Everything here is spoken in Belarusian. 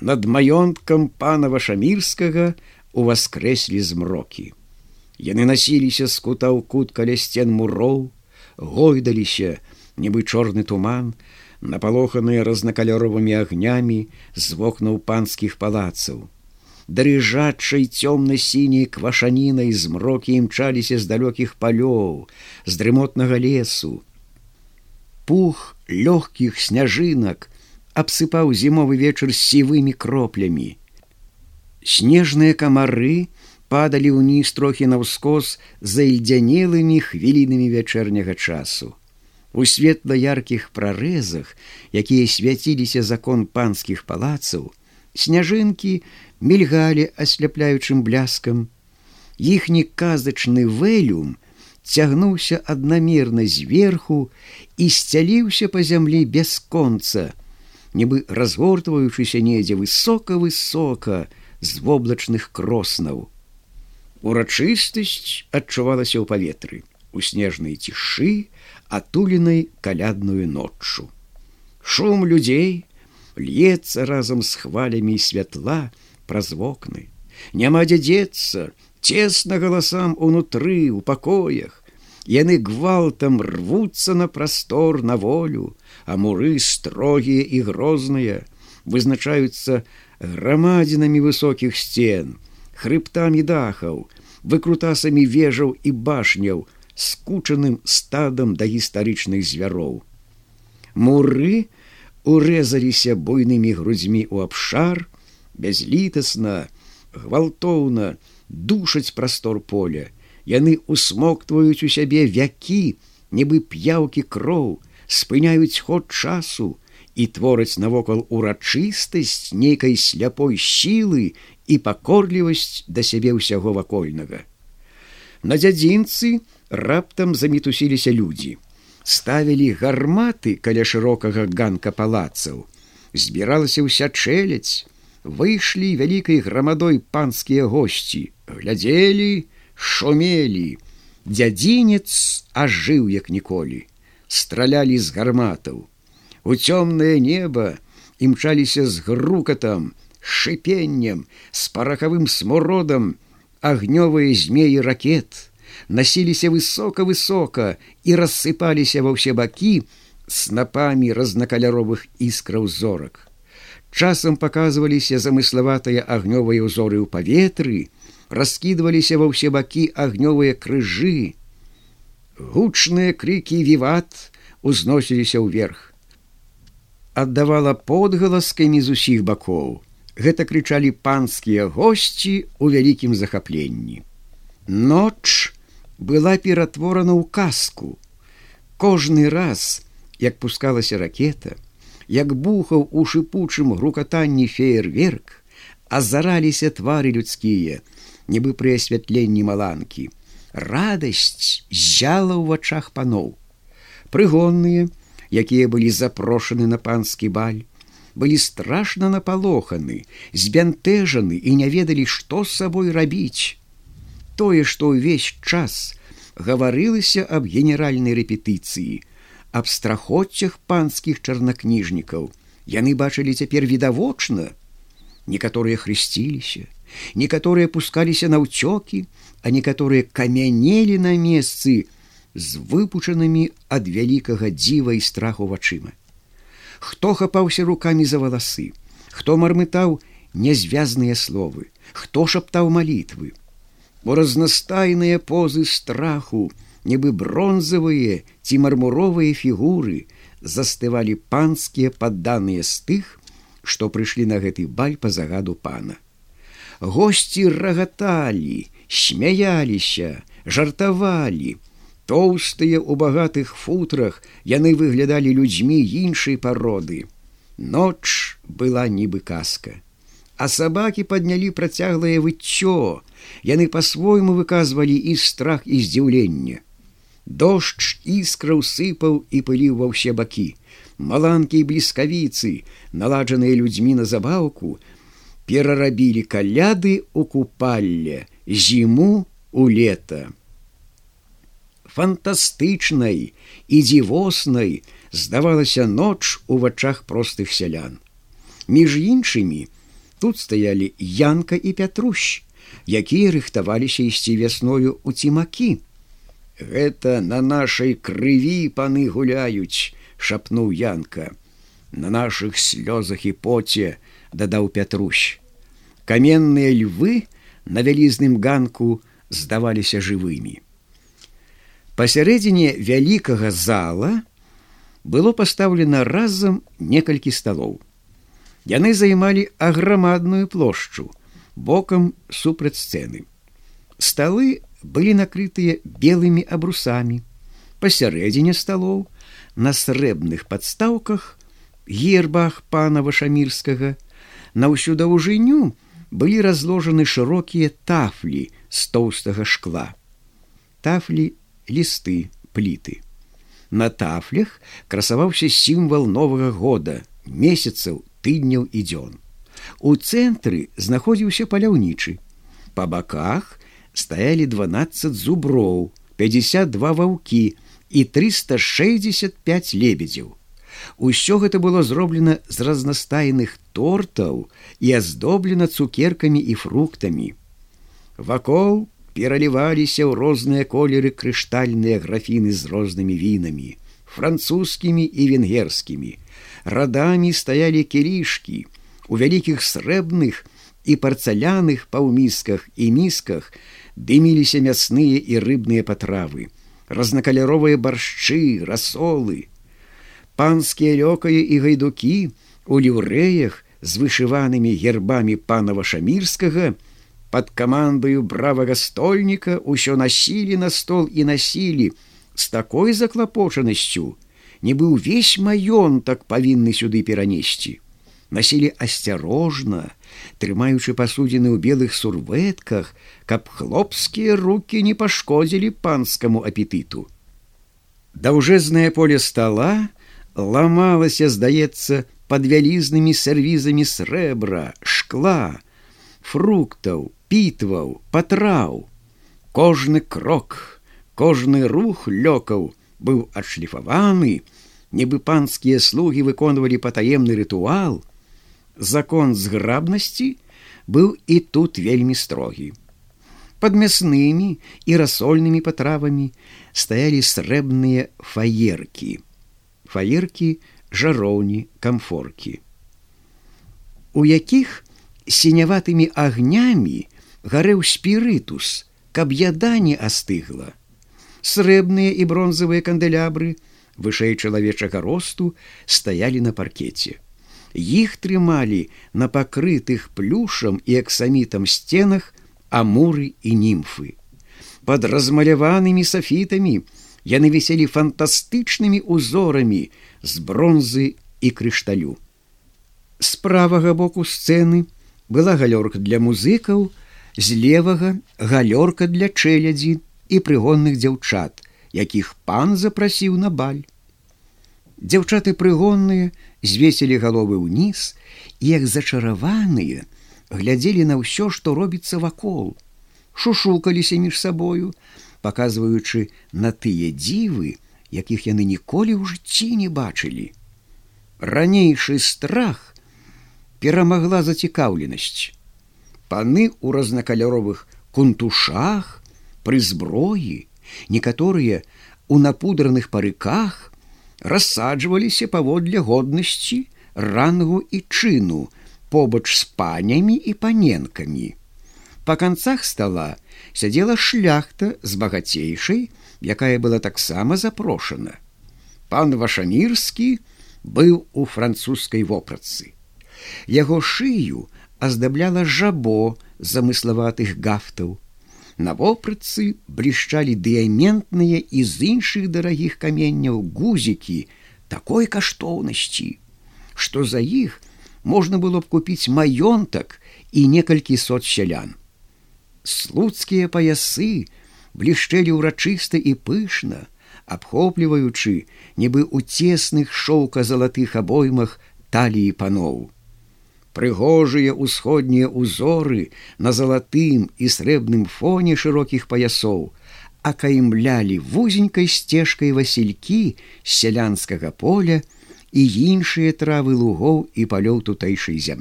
над маёнткам пана вашамірскага уваскрэслі змрокі. Яны насіліся з кута ў кут каля сцен муроў, гойдаліся, нібы чорны туман, напалоханыя разнакалёровымі агнямі з вокнаў панскіх палацаў. Дрыжачай цёмна-сіняй квашанінай змрокі імчаліся з далёкіх палёў, з дрымотнага лесу. Пух лёгкіх сняжынак абсыпаў зімовы вечар сівымі кроплямі. Снежныя камары падалі ўніз трохі наўскос за ільдзянелымі хвілінамі вячэрняга часу. У светла-яркіх прарэзах, якія свяціліся закон панскіх палацаў, сняжынкі мільгалі асляпляючым бляскам. Іхні казачны вэлюм цягнуўся аднамерна зверху і сцяліўся па зямлі бясконца, нібы разгортваючыся недзе высока-высока з воблачных кроснаў. Урачыстасць адчувалася ў паветры, у снежнай цішы, атуленай калядную ноччу. Шум людзей льецца разам з хвалямі святла праз вокны. Няма дзе дзецца, цесна галасам унутры у пакоях. Яны гвалтам рвуцца на прастор на волю, а муры строгія і грозныя, вызначаюцца грамадзінамі высокіх сцен, хрыбтамі дахаў, выкрутасамі вежаў і башняў, скучаным стадам да гістарычных звяроў. Муры урэзаліся буйнымі грудзьмі ў абшар, бязлітасна, гвалтоўна душаць прастор поля. Яны усмоктваюць у сябе вякі, нібы п'яўкі кроў, спыняюць ход часу і твораць навокал урачыстасць нейкай сляпой сілы і пакорлівасць да сябе ўсяго вакольнага. На дзядзінцы, раптам замітусіліся людзі. Ставілі гарматы каля шырокага ганка палацаў. Збіралася ўся чэляць выйшлі вялікай грамадой панскія госці. Глядзелі шумелі дзядзінец ажыў як ніколі. Стралялі з гарматаў. У цёмнае неба імчаліся з грукатам шыпеннем з парахавым смуродам агнёвыя змеі ракет насіліся высока-высока і рассыпаліся ва ўсе бакі снапамі разнакаляровых іскраў зорак. Часам паказваліся замыславатыя агнёвыя ўзоры ў паветры, раскідваліся ва ўсе бакі агнёвыя крыжы. Гучныя крыкі віват узносіліся ўверх. Аддавала подгаласкамі з усіх бакоў. Гэта крычалі панскія госці ў вялікім захапленні. Ноч, была ператворана ў казку. Кожны раз, як пускалася ракета, як бухаў у шыпучым грукатанні феерверк, азараліся твары людскія, нібы пры асвятленні маланкі. Радасць зяла ў вачах паноў. Прыгонныя, якія былі запрошаны на панскі баль, былі страшна напалоханы, збянтэжаны і не ведалі, што з сабой рабіць тое, што ўвесь час гаварылася аб генеральнай рэпетыцыі, аб страхоццях панскіх чарнакніжнікаў. Яны бачылі цяпер відавочна. Некаторыя хрысціліся, некаторыя пускаліся на ўцёкі, а некаторыя камянелі на месцы з выпучанымі ад вялікага дзіва і страху вачыма. Хто хапаўся рукамі за валасы, хто мармытаў нязвязныя словы, хто шаптаў малітвы, бо разнастайныя позы страху, нібы бронзавыя ці мармуровыя фігуры застывалі панскія падданыя з тых, што прыйшлі на гэты баль па загаду пана. Госці рагаталі, смяяліся, жартавалі. Тоўстыя ў багатых футрах яны выглядалі людзьмі іншай пароды. Ноч была нібы казка а сабакі паднялі працяглае выццё яны по-свойму выказвалі і страх і здзіўленне дождж іскраў сыпаў і пыліў ва ўсе бакі маланкі і бліскавіцы наладжаныя людзьмі на забаўку перарабілі каляды у купалле зіму у лета фантастычнай і дзівоснай здавалася ноч у вачах простых сялян між іншымі Тут стаялі янка і пятруш, якія рыхтаваліся ісці вясною у цімакі. Гэта на нашай крыві паны гуляюць, шапнуў янка. На нашых слёзах і поце дадаў пятруш. Каменныя львы на вялізным ганку здаваліся жывымі. Пасярэдзіне вялікага зала было пастаўлена разам некалькі сталоў. Яны займалі аграмадную плошчу бокам супраць сцэны. Сталы былі накрытыя белымі абрусамі. Пасярэдзіне сталоў на срэбных падстаўках, гербах пана вашамірскага, на ўсю даўжыню былі разложаны шырокія тафлі з тоўстага шкла. Тафлі лісты пліты. На тафлях красаваўся сімвал новага года, месяцаў тыдняў і дзён. У цэнтры знаходзіўся паляўнічы. Па баках стаялі 12 зуброў, 52 ваўкі і 365 лебедзяў. Усё гэта было зроблена з разнастайных тортаў і аздоблена цукеркамі і фруктамі. Вакол пераліваліся ў розныя колеры крыштальныя графіны з рознымі вінамі, французскімі і венгерскімі, радамі стаялі кілішкі у вялікіх срэбных і парцаляных паўмісках і місках дыміліся мясныя і рыбныя патравы разнакаляровыя баршчы расолы панскія лёкаі і гайдукі у ліўрэях з вышыванымі гербамі панава шамірскага под камандаю бравага стольніка ўсё насілі на стол і насілі з такой заклапочанасцю нібы ўвесь маёнтак павінны сюды перанесці. Насілі асцярожна, трымаючы пасудзіны ў белых сурвэтках, каб хлопскія руки не пашкодзілі панскаму апетыту. Даўжэзнае поле стала ламалася, здаецца, под вялізнымі сервізамі срэбра, шкла, фруктаў, пітваў, патраў. Кожны крок, кожны рух лёкаў, быў адшліфаваны, нібы панскія слугі выконвалі патаемны рытуал, закон зграбнасці быў і тут вельмі строгі. Пад мяснымі і расольнымі патравамі стаялі срэбныя фаеркі, фаеркі, жароўні, камфоркі. У якіх сіняватымі агнямі гарэў спірытус, каб яда не астыгла срэбныя і бронзавыя канделябры вышэй чалавечага росту стаялі на паркеце. Іх трымалі на пакрытых плюшам і аксамітам сценах амуры і німфы. Пад размаляванымі сафітамі яны віселі фантастычнымі узорамі з бронзы і крышталю. З правага боку сцэны была галёрка для музыкаў, з левага галёрка для чэлядзі і прыгонных дзяўчат, якіх пан запрасіў на баль. Дзяўчаты прыгонныя звесілі галовы ўніз і як зачараваныя глядзелі на ўсё, што робіцца вакол, шушукаліся між сабою, паказваючы на тыя дзівы, якіх яны ніколі ў жыцці не бачылі. Ранейшы страх перамагла зацікаўленасць. Паны ў разнакаляровых кунтушах, пры зброі, некаторыя у напудраных парыках рассаджваліся паводле годнасці, рангу і чыну побач з панямі і паненкамі. Па канцах стала сядзела шляхта з багацейшай, якая была таксама запрошана. Пан вашамірскі быў у французскай вопратцы. Яго шыю аздабляла жабо замыславатых гафтаў, На вопрыцы блішчалі дыяментныя і з іншых дарагіх каменняў гузікі такой каштоўнасці, што за іх можна было б купіць маёнтак і некалькі сот сялян. Слуцкія паясы блішчэлі ўрачыста і пышна, абхопліваючы, нібы ў цесных шоўка залатых абоймах таліі паноў прыгожыя ўсходнія ўзоры на залатым і срэбным фоне шырокіх паясоў, акаімлялі вузенькай сцежкай васількі з сялянскага поля і іншыя травы лугоў і палёў тутэйшай зямлі.